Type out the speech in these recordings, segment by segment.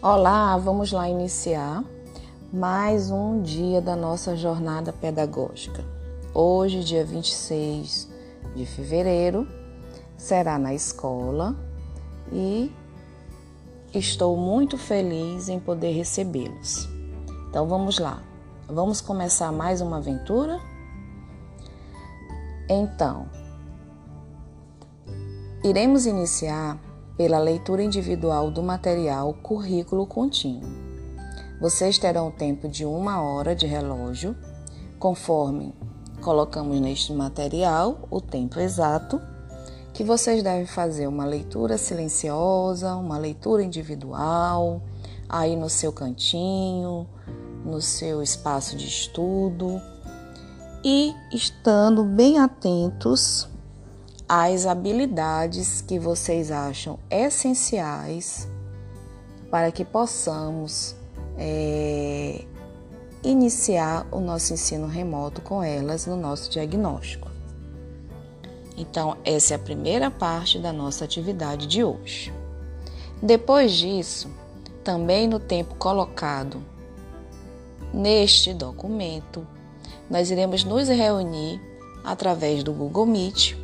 Olá, vamos lá iniciar mais um dia da nossa jornada pedagógica. Hoje, dia 26 de fevereiro, será na escola e estou muito feliz em poder recebê-los. Então vamos lá, vamos começar mais uma aventura? Então, iremos iniciar pela leitura individual do material Currículo Contínuo. Vocês terão tempo de uma hora de relógio, conforme colocamos neste material o tempo exato, que vocês devem fazer uma leitura silenciosa, uma leitura individual, aí no seu cantinho, no seu espaço de estudo e estando bem atentos as habilidades que vocês acham essenciais para que possamos é, iniciar o nosso ensino remoto com elas no nosso diagnóstico. Então, essa é a primeira parte da nossa atividade de hoje. Depois disso, também no tempo colocado neste documento, nós iremos nos reunir através do Google Meet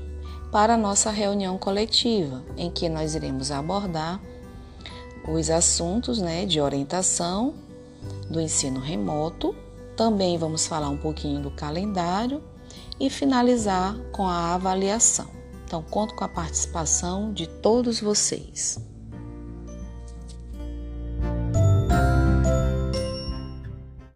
para a nossa reunião coletiva, em que nós iremos abordar os assuntos né, de orientação do ensino remoto. Também vamos falar um pouquinho do calendário e finalizar com a avaliação. Então, conto com a participação de todos vocês.